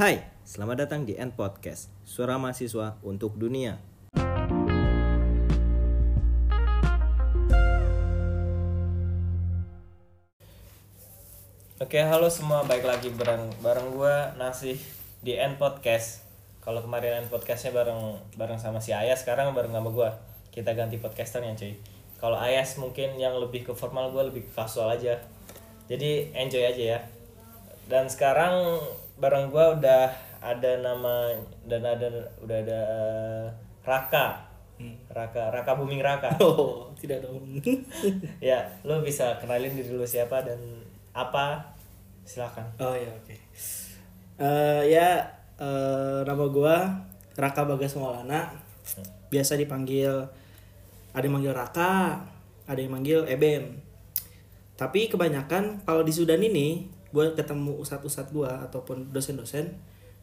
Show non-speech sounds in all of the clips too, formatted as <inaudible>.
Hai, selamat datang di End Podcast, suara mahasiswa untuk dunia. Oke, halo semua, baik lagi bareng bareng gua Nasih di End Podcast. Kalau kemarin End Podcastnya bareng bareng sama si Ayas, sekarang bareng sama gua. Kita ganti podcasternya, cuy. Kalau Ayas mungkin yang lebih ke formal, gua lebih ke kasual aja. Jadi enjoy aja ya. Dan sekarang bareng gua udah ada nama dan ada udah ada eh, Raka. Raka, Raka Booming Raka. <laughs> Oh, tidak dong. <laughs> ya, lo bisa kenalin diri lu siapa dan apa? Silakan. oh ya oke. Eh, ya eh, nama gua Raka Bagas Maulana. Biasa dipanggil ada yang manggil Raka, ada yang manggil Ebem. Tapi kebanyakan kalau di Sudan ini gue ketemu ustadz-ustadz gua ataupun dosen-dosen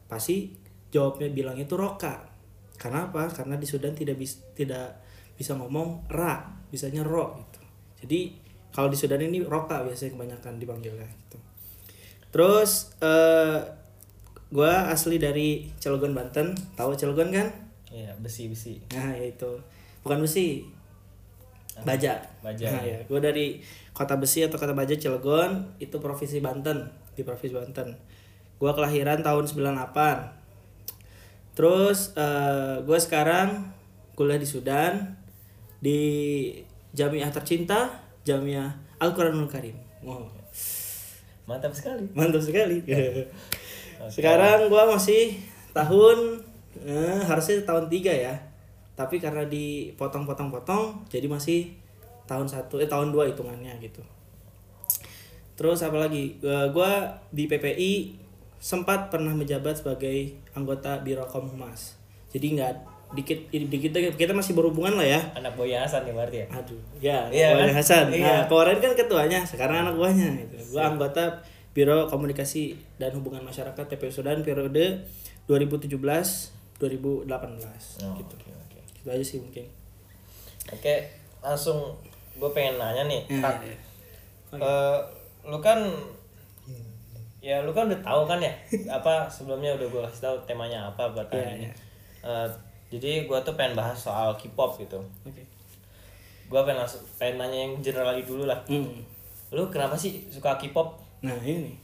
pasti jawabnya bilang itu Roka. Karena apa? Karena di Sudan tidak bis, tidak bisa ngomong ra, bisanya ro gitu. Jadi kalau di Sudan ini Roka biasanya kebanyakan dipanggilnya gitu. Terus eh gua asli dari Cilegon Banten. Tahu Cilegon kan? Iya, besi-besi. Nah, itu. Bukan besi. Baja. Baja, Nah, ya. Gue dari Kota Besi atau Kota Baja Cilegon, itu Provinsi Banten, di Provinsi Banten. Gua kelahiran tahun 98. Terus eh gue sekarang kuliah di Sudan di Jamiah tercinta, Jamiah Al-Quranul Karim. Wow. Mantap sekali. Mantap sekali. <laughs> Sekarang gua masih tahun eh, harusnya tahun 3 ya. Tapi karena dipotong-potong-potong jadi masih tahun satu eh tahun 2 hitungannya gitu. Terus apa lagi? Eh, Gua di PPI sempat pernah menjabat sebagai anggota Biro Komhumas. Jadi nggak dikit dikit kita masih berhubungan lah ya. Anak Boy Hasan nih berarti ya. Aduh, ya, Iya Boy kan? Hasan. Iya. Nah, kemarin kan ketuanya, sekarang anak buahnya gitu. Gua anggota Biro Komunikasi dan Hubungan Masyarakat TPU Sudan periode 2017 2018 Oh, gitu. Oke, Gitu aja sih mungkin. Oke, langsung gue pengen nanya nih. Kak, ya, ya. eh, lu kan ya lu kan udah tahu kan ya <laughs> apa sebelumnya udah gue kasih tahu temanya apa buat hari ini. iya. Eh, jadi gue tuh pengen bahas soal K-pop gitu. Oke. Gue pengen langsung pengen nanya yang general lagi dulu lah. Hmm. Lu kenapa sih suka K-pop? Nah, ini.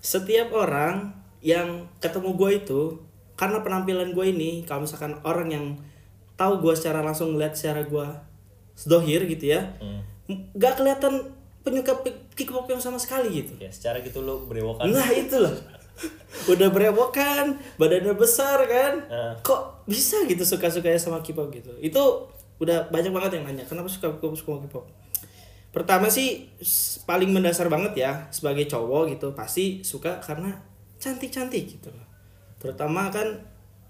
Setiap orang yang ketemu gue itu karena penampilan gue ini kalau misalkan orang yang tahu gue secara langsung ngeliat secara gue sedohir gitu ya Hmm. nggak kelihatan penyuka K-pop yang sama sekali gitu Ya secara gitu lu berewokan. Nah itulah <laughs> Udah berewokan Badannya besar kan Nah. Kok bisa gitu suka-sukanya sama K-pop gitu Itu udah banyak banget yang nanya Kenapa suka K-pop suka K-pop Pertama sih paling mendasar banget ya Sebagai cowok gitu Pasti suka karena cantik-cantik gitu loh Terutama kan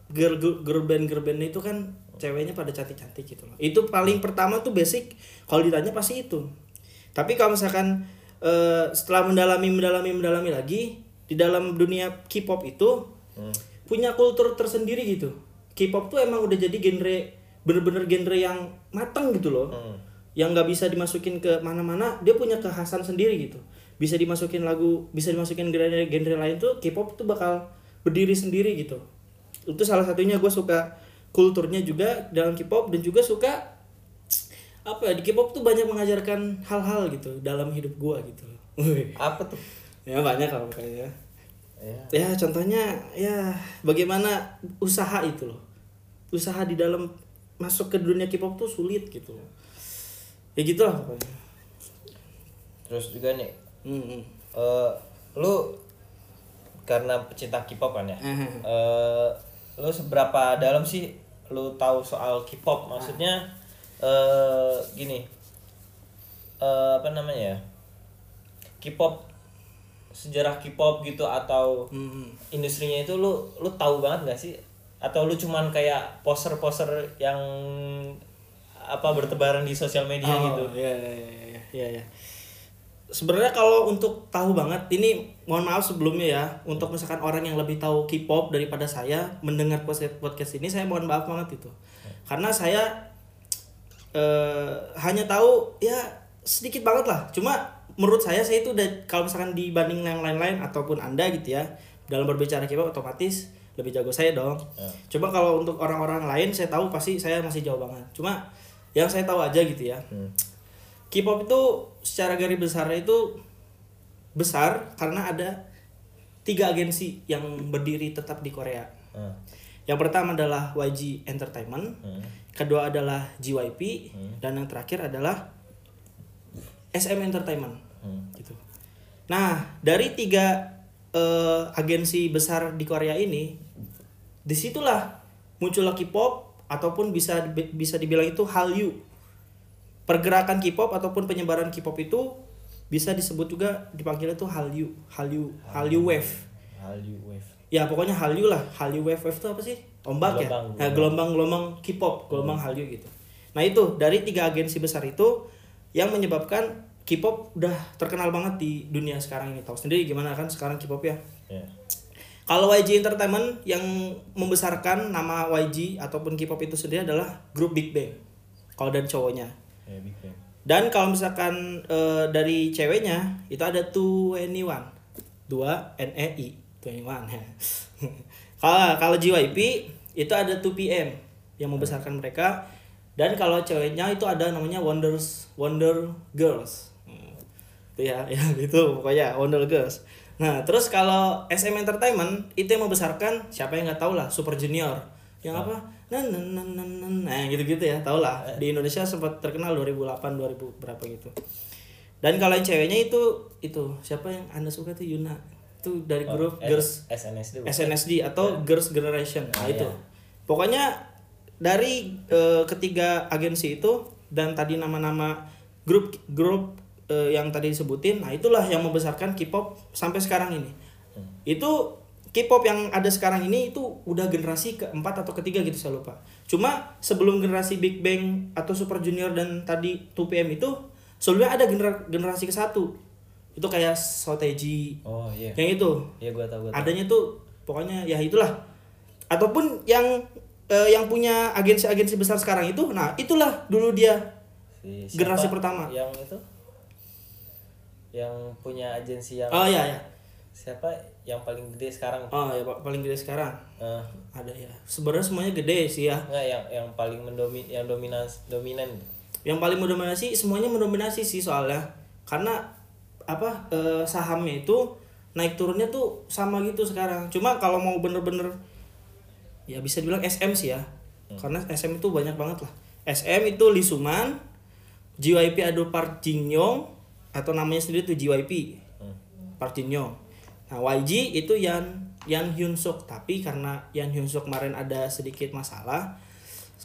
girl, girl, girl band girl band itu kan ceweknya pada cantik-cantik gitu loh Itu paling pertama tuh basic Kalau ditanya pasti itu tapi kalau misalkan eh, setelah mendalami mendalami mendalami lagi di dalam dunia K-pop itu Hmm. punya kultur tersendiri gitu. K-pop tuh emang udah jadi genre bener-bener genre yang matang gitu loh. Hmm. Yang nggak bisa dimasukin ke mana-mana, dia punya kekhasan sendiri gitu. Bisa dimasukin lagu, bisa dimasukin genre genre lain tuh K-pop tuh bakal berdiri sendiri gitu. Itu salah satunya gue suka kulturnya juga dalam K-pop dan juga suka apa ya di K-pop tuh banyak mengajarkan hal-hal gitu dalam hidup gua gitu. Apa tuh? ya banyak kalau kayaknya. Ya. Ya contohnya ya bagaimana usaha itu loh. Usaha di dalam masuk ke dunia K-pop tuh sulit gitu. Ya gitulah pokoknya. Terus juga nih, Hmm, hmm. eh lu karena pecinta K-pop kan ya. Eh, eh lu seberapa dalam sih lu tahu soal K-pop? Maksudnya eh gini. eh apa namanya ya? K-pop sejarah K-pop gitu atau hmm, hmm. industrinya itu lu lu tahu banget gak sih? Atau lu cuman kayak poster-poster yang apa bertebaran di sosial media Oh, gitu? Iya iya iya iya iya. Sebenarnya kalau untuk tahu banget ini mohon maaf sebelumnya ya untuk misalkan orang yang lebih tahu K-pop daripada saya mendengar podcast podcast ini saya mohon maaf banget itu. Karena saya eh hanya tahu ya sedikit banget lah. Cuma menurut saya saya itu udah kalau misalkan dibanding yang lain-lain ataupun Anda gitu ya dalam berbicara K-pop otomatis lebih jago saya dong. Hmm. Coba kalau untuk orang-orang lain saya tahu pasti saya masih jauh banget. Cuma yang saya tahu aja gitu ya. Hmm. K-pop itu secara garis besar itu besar karena ada tiga agensi yang berdiri tetap di Korea. Hmm. Yang pertama adalah YG Entertainment, Hmm. kedua adalah JYP, Hmm. dan yang terakhir adalah SM Entertainment. Hmm. Gitu. Nah dari tiga eh, agensi besar di Korea ini, di situlah muncullah K-pop ataupun bisa bisa dibilang itu Hallyu. Pergerakan K-pop ataupun penyebaran K-pop itu bisa disebut juga dipanggil itu Hallyu, Hallyu, Hallyu Wave. Hallyu Wave. Ya pokoknya Hallyu lah. Hallyu Wave Wave itu apa sih? Ombak Gelombang, ya? Nah, gelombang. gelombang-gelombang K-pop, gelombang Hallyu gitu. Nah itu dari tiga agensi besar itu yang menyebabkan K-pop udah terkenal banget di dunia sekarang ini. Tahu sendiri gimana kan sekarang K-pop ya? Ya. Kalau YG Entertainment yang membesarkan nama YG ataupun K-pop itu sendiri adalah grup Big Bang. Kalau dari cowoknya. Dan kalau misalkan eh, dari ceweknya itu ada 21. 2 N E I 21. ya. <laughs> kalau kalau JYP itu ada 2 PM yang membesarkan mereka dan kalau ceweknya itu ada namanya Wonders Wonder Girls. Hmm. Itu ya, <laughs> ya gitu pokoknya Wonder Girls. Nah, terus kalau SM Entertainment itu yang membesarkan siapa yang nggak tahu lah Super Junior. Yang apa? Nah, gitu-gitu ya, tau lah. Di Indonesia sempat terkenal 2008 2000 berapa gitu. Dan kalau yang ceweknya itu itu siapa yang Anda suka tuh Yuna. Itu dari Oh, grup Girls SNSD. bukan? SNSD atau Girls Generation. Nah, Ah, itu. iya. Pokoknya dari eh, ketiga agensi itu dan tadi nama-nama grup grup eh, yang tadi disebutin, nah itulah yang membesarkan K-pop sampai sekarang ini. Hmm. Itu K-pop yang ada sekarang ini itu udah generasi keempat atau ketiga gitu saya lupa. Cuma sebelum generasi Big Bang atau Super Junior dan tadi 2PM itu sebelumnya ada gener- generasi ke satu. Itu kayak Soteji Oh iya. yang itu Iya gua tahu gua tahu. adanya tuh pokoknya ya itulah ataupun yang eh, yang punya agensi-agensi besar sekarang itu nah itulah dulu dia Si generasi pertama. Yang itu? Yang punya agensi yang oh ya ya siapa yang paling gede sekarang? oh ya Pak, paling gede sekarang? Eh, ada ya. Sebenarnya semuanya gede sih ya. Enggak yang yang paling mendomin yang dominan dominan. yang paling mendominasi semuanya mendominasi sih soalnya. Karena apa eh, sahamnya itu naik turunnya tuh sama gitu sekarang. Cuma kalau mau bener-bener ya bisa dibilang SM sih ya. Karena SM itu banyak banget lah. SM itu Lisuman JYP ada Park Jin atau namanya sendiri tuh JYP Hmm. Park Jin nah YG itu Yan Yan Hyun Suk. Tapi karena Yan Hyun Suk kemarin ada sedikit masalah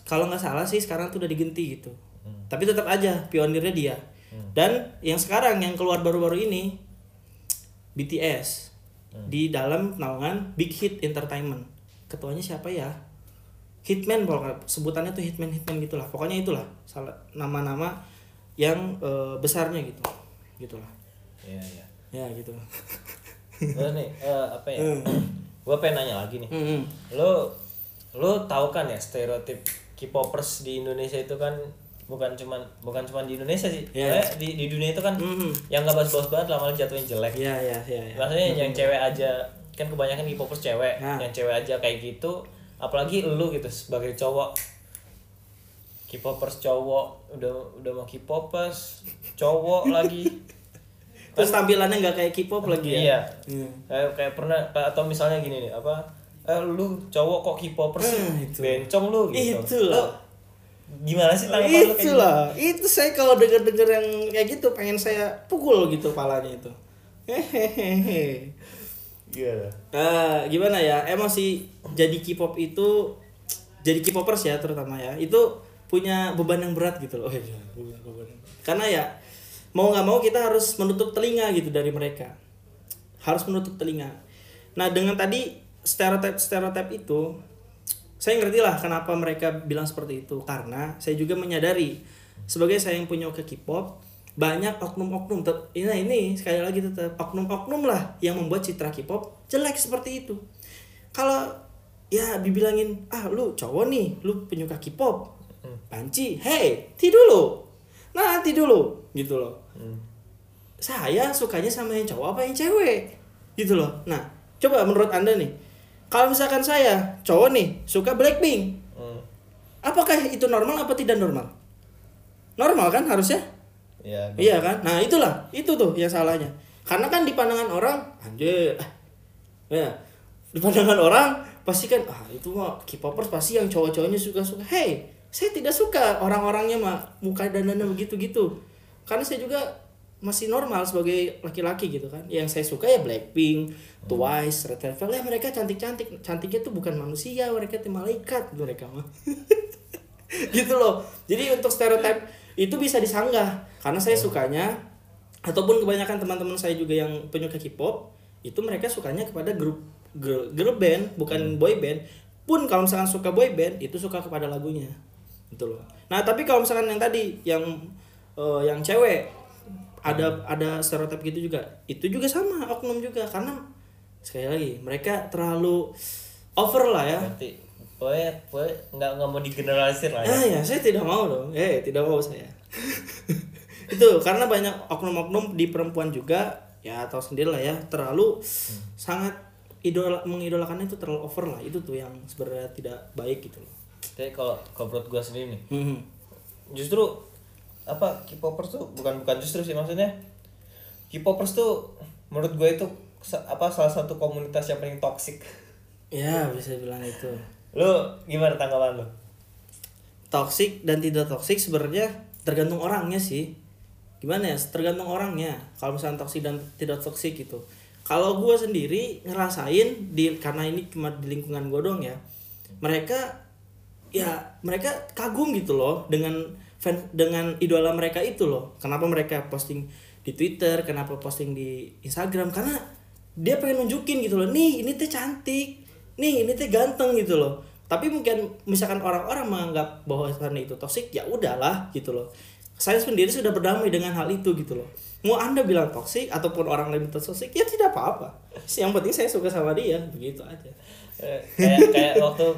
kalau nggak salah sih sekarang tuh udah diganti gitu. Tapi tetap aja pionirnya dia. Dan yang sekarang yang keluar baru-baru ini BTS di dalam naungan Big Hit Entertainment. Ketuanya siapa ya? Hitman pokoknya sebutannya tuh Hitman Hitman gitulah. Pokoknya itulah salah nama-nama yang eh, besarnya gitu. Gitulah. Iya iya. ya gitu <laughs> Terus nih eh, apa ya? gua pengen nanya lagi nih. Hmm. Lo lo tahu kan ya stereotip K-popers di Indonesia itu kan bukan cuman bukan cuman di Indonesia sih. Iya. Kayak di di dunia itu kan Mhm. yang nggak bagus-bagus banget lama jatuhin jelek. ya ya ya, ya. Maksudnya yang cewek aja kan kebanyakan K-popers cewek, Nah. yang cewek aja kayak gitu, apalagi lu gitu sebagai cowok K-popers cowok udah udah mau K-popers cowok lagi <laughs> terus tampilannya nggak kayak K-pop lagi ya iya Hmm. kayak kayak pernah atau misalnya gini nih apa eh lu cowok kok K-popers sih Hmm, itu. bencong lu gitu Itulah. Lu gimana sih tanggapan lu kayak gitu? Itulah, itu saya kalau denger-denger yang kayak gitu pengen saya pukul gitu palanya itu. Hehehe. Gimana? Ah, gimana ya? Emang sih jadi K-pop itu jadi K-popers ya terutama ya. Itu punya beban yang berat gitu loh. Oh, iya. Karena ya mau nggak mau kita harus menutup telinga gitu dari mereka. Harus menutup telinga. Nah, dengan tadi stereotip stereotip itu saya ngerti lah kenapa mereka bilang seperti itu. Karena saya juga menyadari sebagai saya yang punya ke K-pop banyak oknum-oknum ini ini sekali lagi tetap oknum-oknum lah yang membuat citra K-pop jelek seperti itu. Kalau ya dibilangin ah lu cowok nih lu penyuka K-pop. Panci hey ti dulu nah nanti dulu. Gitu loh. Hmm. saya sukanya sama yang cowok apa yang cewek? Gitu loh. Nah coba menurut anda nih. Kalau misalkan saya cowok nih suka Blackpink. Hmm. apakah itu normal apa tidak normal? Normal kan harusnya? Ya, Iya kan? Nah itulah, itu tuh yang salahnya. Karena kan di pandangan orang, anjir, ya, di pandangan orang pasti kan, ah itu mah K-popers pasti yang cowok-cowoknya suka-suka. Hey, saya tidak suka orang-orangnya mah muka dandannya begitu-gitu. Karena saya juga masih normal sebagai laki-laki gitu kan. Yang saya suka ya Blackpink, Twice, Red Velvet, ya mereka cantik-cantik. Cantiknya tuh bukan manusia, mereka tuh malaikat mereka mah. <laughs> gitu loh jadi untuk stereotip itu bisa disanggah karena saya sukanya ataupun kebanyakan teman-teman saya juga yang penyuka K-pop itu mereka sukanya kepada grup girl, girl band bukan boy band pun kalau misalkan suka boy band itu suka kepada lagunya gitu loh nah tapi kalau misalkan yang tadi yang eh, yang cewek ada ada stereotip gitu juga itu juga sama oknum juga karena sekali lagi mereka terlalu over lah ya Berarti pokoknya, pokoknya nggak nggak mau digeneralisir lah ya. Ah ya, saya tidak mau dong. Eh, tidak mau saya. <laughs> itu karena banyak oknum-oknum di perempuan juga ya atau sendiri lah ya terlalu sangat idola mengidolakan itu terlalu over lah itu tuh yang sebenarnya tidak baik gitu loh. Tapi kalau kalau menurut gue sendiri nih, Hmm. justru apa K-popers tuh bukan bukan justru sih maksudnya K-popers tuh menurut gue itu apa salah satu komunitas yang paling toksik. Ya bisa bilang itu. Lu gimana tanggapan lu? Toxic dan tidak toxic sebenarnya tergantung orangnya sih. Gimana ya? Tergantung orangnya. Kalau misalnya toxic dan tidak toxic gitu. Kalau gue sendiri ngerasain di karena ini cuma di lingkungan gue dong ya. Mereka ya mereka kagum gitu loh dengan fan dengan idola mereka itu loh. Kenapa mereka posting di Twitter, kenapa posting di Instagram? Karena dia pengen nunjukin gitu loh. Nih, ini teh cantik. Nih, ini teh ganteng gitu loh. Tapi mungkin misalkan orang-orang menganggap bahwa itu toksik, ya udahlah gitu loh. Saya sendiri sudah berdamai dengan hal itu gitu loh. Mau Anda bilang toksik ataupun orang lain bilang toksik, ya tidak apa-apa. Yang penting saya suka sama dia, begitu aja. Eh, kayak kayak waktu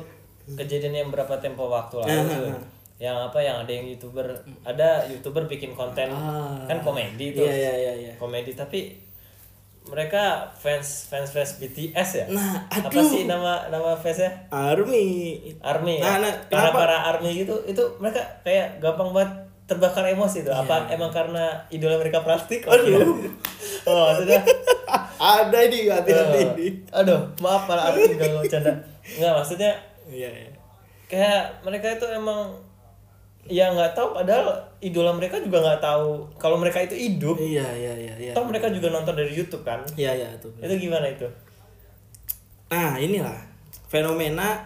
kejadian yang berapa tempo waktu lalu Nah, tuh. nah, nah. yang apa yang ada yang youtuber ada youtuber bikin konten Ah. kan komedi tuh Iya, iya, iya, iya. komedi tapi mereka fans fans fans BTS ya Nah, apa aduh. sih nama nama fansnya Army. army Nah, ya? nah, para kenapa? para army gitu itu mereka kayak gampang banget terbakar emosi tuh apa emang karena idola mereka plastik Iya. Aduh. oh maksudnya <laughs> Ada ini hati-hati eh, ini. aduh maaf para army kalau bercanda nggak maksudnya Iya, iya. kayak mereka itu emang ya nggak tahu padahal idola mereka juga nggak tahu kalau mereka itu hidup Iya, iya, iya, iya. toh mereka juga nonton dari YouTube kan Iya, iya, tuh. itu gimana itu Nah, inilah fenomena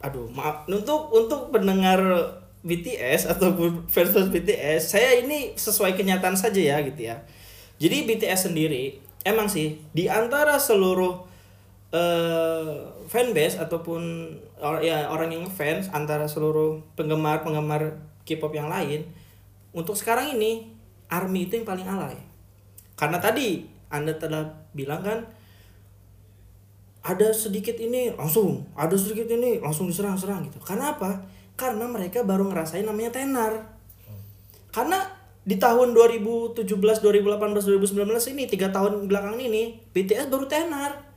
aduh, maaf untuk untuk pendengar BTS ataupun fans BTS, saya ini sesuai kenyataan saja ya gitu ya. Jadi BTS sendiri emang sih di antara seluruh eh fanbase ataupun or, ya orang yang fans antara seluruh penggemar-penggemar K-pop yang lain untuk sekarang ini ARMY itu yang paling alay. Karena tadi Anda telah bilang kan ada sedikit ini langsung, ada sedikit ini langsung diserang-serang gitu. Karena apa? Karena mereka baru ngerasain namanya tenar. Karena di tahun 2017, 2018, 2019 ini tiga tahun belakangan ini BTS baru tenar.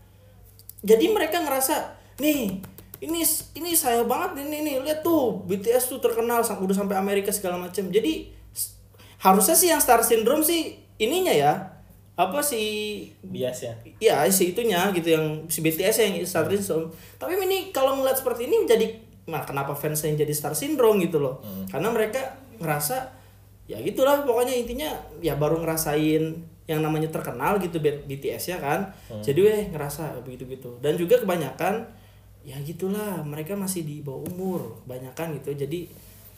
Jadi mereka ngerasa nih ini ini saya banget ini nih lihat tuh BTS tuh terkenal udah sampai Amerika segala macam. Jadi harusnya sih yang star syndrome sih ininya ya apa sih bias ya? Ya si itunya gitu yang si BTS yang Star Syndrome. Tapi ini kalau ngeliat seperti ini menjadi nah kenapa fans yang jadi Star Syndrome gitu loh. Karena mereka ngerasa ya gitulah pokoknya intinya ya baru ngerasain yang namanya terkenal gitu BTS ya kan. Jadi weh ngerasa begitu gitu dan juga kebanyakan ya gitulah mereka masih di bawah umur kebanyakan gitu. Jadi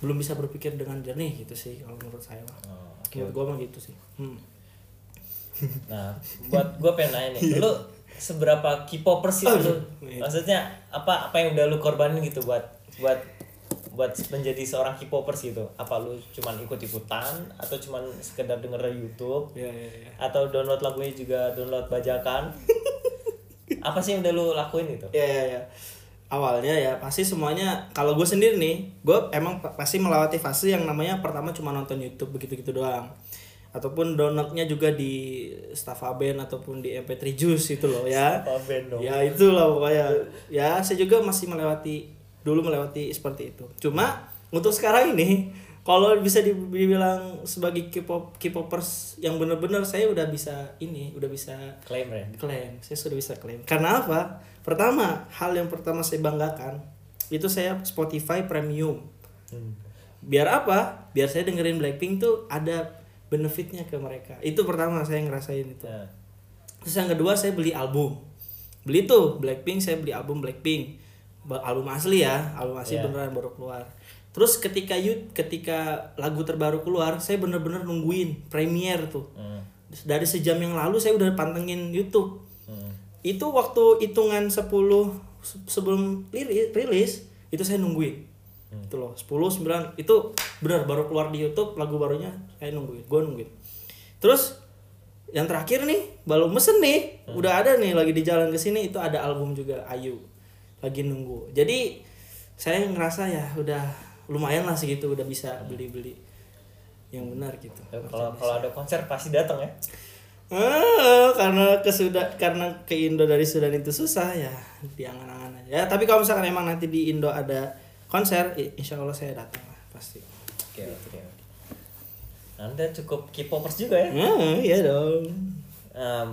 belum bisa berpikir dengan jernih gitu sih kalau menurut saya mah. Oh, menurut gua mah gitu sih. Hmm. <laughs> nah buat gue pengen nanya nih lu seberapa K-popers sih lu Aduh. maksudnya apa apa yang udah lu korbanin gitu buat buat buat menjadi seorang K-popers gitu. Apa lu cuman ikut ikutan atau cuman sekedar denger dari YouTube? Ya ya ya atau download lagunya juga download bajakan? <laughs> Apa sih yang udah lu lakuin itu Ya ya ya. Awalnya ya pasti semuanya kalau gue sendiri nih, gue emang pa- pasti melewati fase yang namanya pertama cuma nonton YouTube begitu-gitu doang. ataupun downloadnya juga di Staffaben ataupun di MP3 Juice itu loh ya. Band dong? ya itulah pokoknya. Ya saya juga masih melewati dulu melewati seperti itu. Cuma untuk sekarang ini kalau bisa dibilang sebagai K-pop K-popers yang bener-bener saya udah bisa ini udah bisa Klaim ya. klaim saya sudah bisa klaim karena apa? Pertama hal yang pertama saya banggakan itu saya Spotify Premium. Hmm. biar apa? Biar saya dengerin Blackpink tuh ada benefitnya ke mereka. Itu pertama saya ngerasain itu. Nah, terus yang kedua saya beli album. Beli tuh Blackpink saya beli album Blackpink album asli ya album asli Iya. beneran baru keluar. Terus ketika you ketika lagu terbaru keluar saya bener-bener nungguin premiere tuh. Hmm. dari sejam yang lalu saya udah pantengin YouTube. Hmm. itu waktu hitungan 10 se- sebelum rilis itu saya nungguin. Itu loh 10 9 itu benar baru keluar di YouTube lagu barunya saya nungguin gue nungguin. Terus yang terakhir nih baru mesen nih udah ada nih lagi di jalan ke sini itu ada album juga Ayu lagi nunggu jadi saya ngerasa ya udah lumayan lah segitu udah bisa beli-beli yang benar gitu Ya, Kalau kalau ada konser pasti datang ya. Ah, karena ke Sudan karena ke Indo dari Sudan itu susah ya diangan-angan aja. Ya, tapi kalau misalkan emang nanti di Indo ada konser, insya Allah saya datang lah pasti. Oke oke. Anda cukup K-popers juga ya. Ah, iya dong. Em,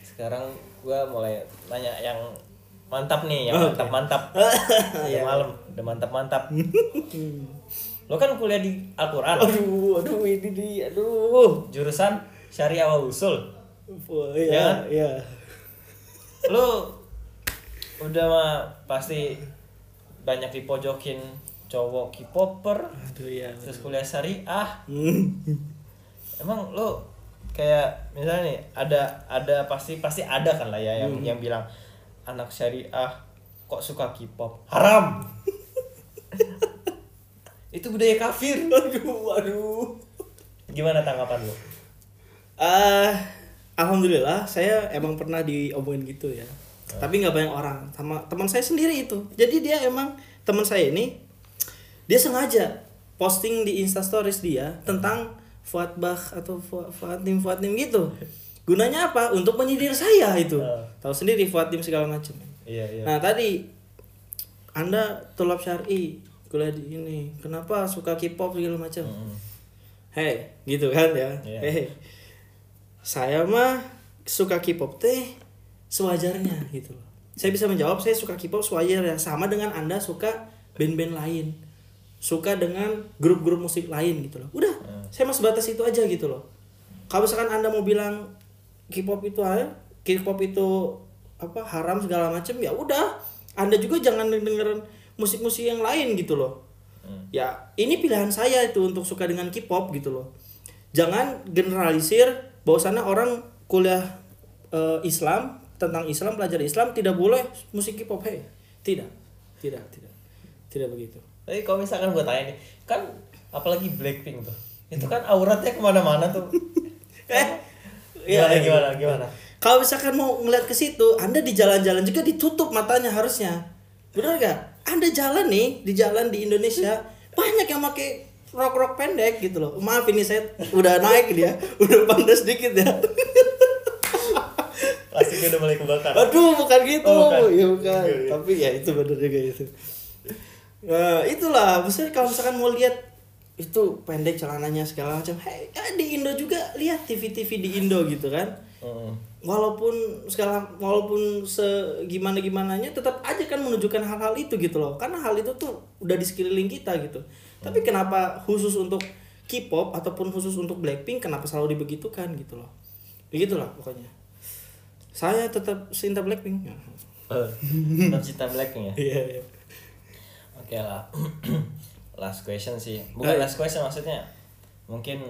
sekarang gua mulai nanya yang mantap nih, yang Oke. mantap-mantap. <laughs> Udah malam, udah mantap-mantap. <laughs> Lo kan kuliah di Al-Qur'an. Aduh, aduh ini dia, aduh. Jurusan Syariah wa Usul. Ya iya, kan? iya. Lo udah mah pasti banyak dipojokin cowok K-popper, Aduh ya. terus kuliah syariah. <laughs> Emang lo kayak misalnya nih ada ada pasti pasti ada kan lah ya yang Hmm. yang bilang anak syariah kok suka K-pop haram <laughs> itu budaya kafir Aduh, aduh. gimana tanggapan lo Ah, alhamdulillah saya emang pernah diomongin gitu ya. Tapi nggak banyak orang sama teman saya sendiri itu. Jadi dia emang teman saya ini dia sengaja posting di Insta Stories dia tentang Fuad Bach atau Fu- Fuadim Fuadim gitu. Gunanya apa? Untuk menyindir saya itu. Ah. Tahu sendiri Fuadim segala macam. iya iya Nah tadi Anda tulap syari kuliah di ini. Kenapa suka K-pop segala macam? Mm-mm. Hei, gitu kan ya. Iya. Hei. Saya mah suka K-pop teh sewajarnya gitu loh. Saya bisa menjawab saya suka K-pop sewajarnya sama dengan Anda suka band-band lain. Suka dengan grup-grup musik lain gitu loh. Udah, Hmm. saya mas batas itu aja gitu loh. Kalau misalkan Anda mau bilang K-pop itu aja, K-pop itu apa haram segala macam ya udah. Anda juga jangan dengerin musik-musik yang lain gitu loh. Hmm. ya ini pilihan saya itu untuk suka dengan K-pop gitu loh. Jangan generalisir bahwasannya orang kuliah eh, Islam tentang Islam belajar Islam tidak boleh musik K-pop hey tidak tidak tidak tidak begitu. Tapi kalau misalkan gue tanya nih kan apalagi Blackpink tuh itu kan auratnya ke mana-mana tuh. <laughs> Eh gimana iya, gimana iya. gimana kalau misalkan mau ngeliat ke situ anda di jalan-jalan juga ditutup matanya harusnya benar gak anda jalan nih di jalan di Indonesia banyak yang pakai rok rok pendek gitu loh maaf ini saya udah naik dia <laughs> udah pandai sedikit ya <laughs> plastiknya udah mulai kebakar Aduh, bukan gitu. Oh, bukan. Ya bukan. Iya, iya. Tapi ya itu benar juga itu. Nah, itulah, maksudnya kalau misalkan mau lihat itu pendek celananya segala macam. Hey, ya di Indo juga lihat TV-TV di Indo gitu kan. Mm-mm. Walaupun segala walaupun segimana gimananya tetap aja kan menunjukkan hal-hal itu gitu loh. Karena hal itu tuh udah di sekeliling kita gitu. Tapi kenapa khusus untuk K-pop ataupun khusus untuk Blackpink kenapa selalu dibegitukan gitu loh. Begitulah pokoknya. Saya tetap cinta Blackpink. Eh, tetap cinta Blackpink ya <laughs> Iya, iya. Oke lah. <clears throat> last question sih. Bukan last question maksudnya. Mungkin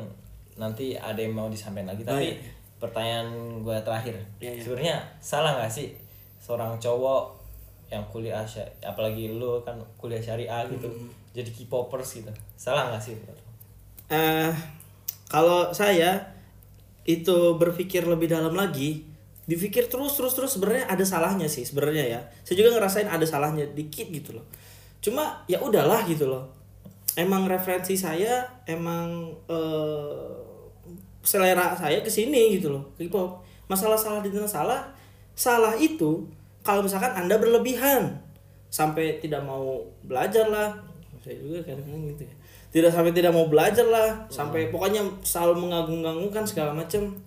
nanti ada yang mau disampaikan lagi tapi iya. pertanyaan gue terakhir. Iya, iya. Sebenarnya salah nggak sih seorang cowok yang kuliah sy- apalagi lu kan kuliah syariah gitu. Hmm. Jadi K-popers gitu. Salah nggak sih? Eh, kalau saya itu berpikir lebih dalam lagi, dipikir terus terus terus sebenarnya ada salahnya sih sebenarnya ya. Saya juga ngerasain ada salahnya dikit gitu loh. Cuma ya udahlah gitu loh. Emang referensi saya emang eh, selera saya ke sini gitu loh hip hop masalah salah di salah salah itu kalau misalkan anda berlebihan. Sampai tidak mau belajar lah. Saya juga kadang-kadang gitu ya. Tidak sampai tidak mau belajar lah. Sampai pokoknya selalu mengagung-agungkan segala macam.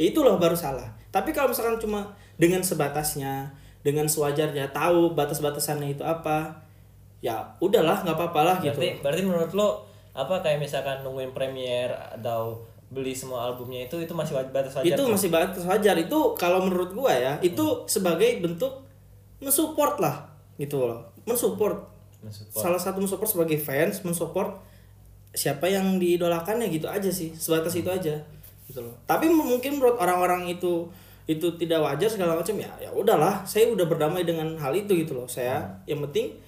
Ya itulah baru salah. Tapi kalau misalkan cuma dengan sebatasnya dengan sewajarnya tahu batas-batasannya itu apa ya udahlah nggak apa-apa lah gitu. Berarti berarti menurut lo apa kayak misalkan nungguin premier atau beli semua albumnya itu itu masih waj- batas wajar itu tuh? masih batas wajar. Itu kalau menurut gua ya itu sebagai bentuk mensupport lah gitu loh. Mensupport. Mensupport. salah satu mensupport sebagai fans mensupport siapa yang diidolakannya gitu aja sih sebatas itu aja gitu loh. Tapi mungkin menurut orang-orang itu itu tidak wajar segala macam ya ya udahlah saya udah berdamai dengan hal itu gitu loh. Saya yang penting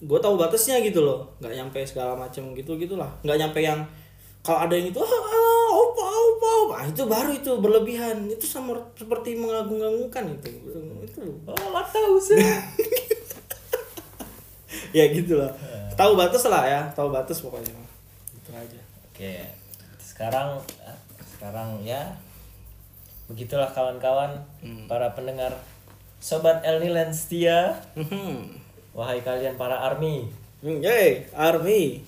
gue tahu batasnya gitu loh. Nggak nyampe segala macam gitu gitulah. Nggak nyampe yang kalau ada yang itu ah, ah, opa opa opa Ah, itu baru itu berlebihan. Itu sama seperti mengagung-agungkan itu. Itu oh lah tahu sih. <laughs> Ya gitu lah tahu batas lah ya tahu batas pokoknya. Itu aja. Oke. Sekarang ah, sekarang ya begitulah kawan-kawan para pendengar sobat El Nilen setia Hmm. Wahai kalian para army Hmm, Yay, army.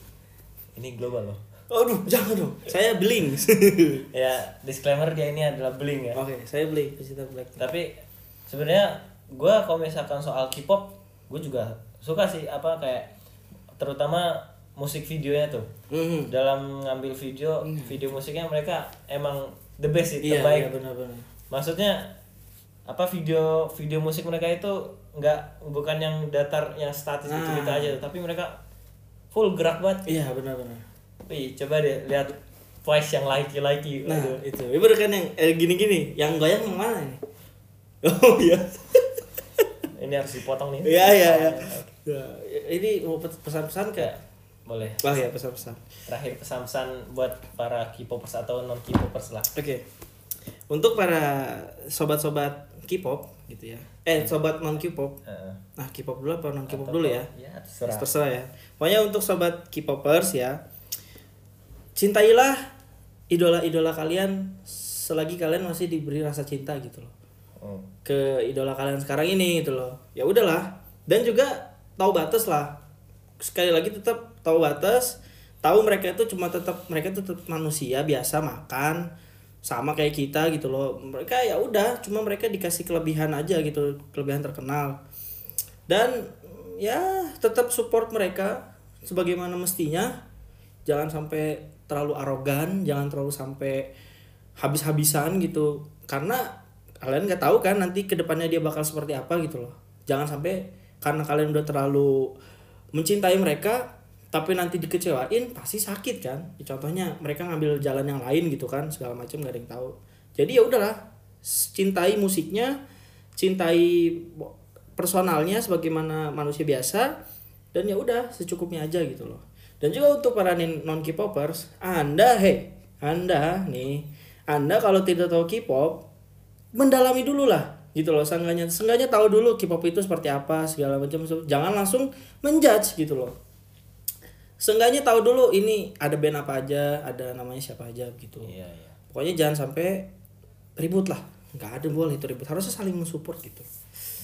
ini global loh Aduh, jangan dong. Saya bling. <laughs> ya disclaimer dia ini adalah bling ya Oke, saya bling pecinta black. tapi sebenarnya gue kalau misalkan soal K-pop gue juga suka sih apa kayak terutama musik videonya tuh Hmm. dalam ngambil video video musiknya mereka emang the best sih Iya, terbaik iya benar-benar. maksudnya apa video video musik mereka itu nggak bukan yang datar yang statis gitu gitu Nah. aja tapi mereka full gerak banget Iya, benar-benar. Wih, coba deh lihat voice yang likey likey Nah, itu. Itu baru kan yang eh, gini-gini, yang goyang yang mana nih? <laughs> Oh iya. ini harus dipotong nih Iya, iya, iya. Ya, ini mau pes- pesan-pesan kayak boleh Wah ya pesan-pesan. terakhir pesan-pesan buat para K-popers atau non K-popers lah Oke. Untuk para sobat-sobat K-pop gitu ya. Eh, sobat non K-pop. Nah, K-pop dulu apa non K-pop dulu ya? ya terserah Terserah ya. Pokoknya untuk sobat K-popers ya, cintailah idola-idola kalian selagi kalian masih diberi rasa cinta gitu loh Hmm. ke idola kalian sekarang ini gitu loh. Ya udahlah. Dan juga tahu batas lah. Sekali lagi tetap tahu batas. Tahu mereka itu cuma tetap mereka tetap manusia biasa makan sama kayak kita gitu loh. Mereka ya udah, cuma mereka dikasih kelebihan aja gitu, kelebihan terkenal. Dan ya tetap support mereka sebagaimana mestinya. Jangan sampai terlalu arogan, jangan terlalu sampai habis-habisan gitu. Karena kalian nggak tahu kan nanti ke depannya dia bakal seperti apa gitu loh jangan sampai karena kalian udah terlalu mencintai mereka tapi nanti dikecewain pasti sakit kan? Contohnya mereka ngambil jalan yang lain gitu kan segala macam nggak ada yang tahu. Jadi ya udahlah cintai musiknya cintai personalnya sebagaimana manusia biasa dan ya udah secukupnya aja gitu loh. Dan juga untuk para non K-popers anda hei anda nih anda kalau tidak tahu K-pop mendalami dulu lah gitu loh seenggaknya seenggaknya tahu dulu K-pop itu seperti apa segala macam jangan langsung menjudge gitu loh seenggaknya tahu dulu ini ada band apa aja ada namanya siapa aja gitu iya iya pokoknya jangan sampai ribut lah nggak ada boleh itu ribut harusnya saling mensupport gitu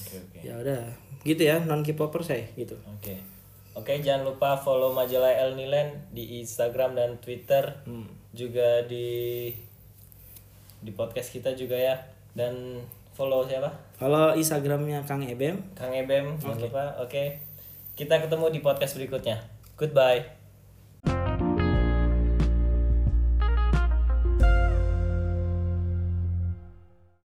oke oke ya udah gitu ya non K-popper saya gitu Oke. Oke, jangan lupa follow majalah El Nilen di Instagram dan Twitter. Juga di di podcast kita juga ya. Dan follow siapa? kalau Instagramnya Kang Ebem Kang Ebem, jangan lupa. Oke. Kita ketemu di podcast berikutnya. Goodbye.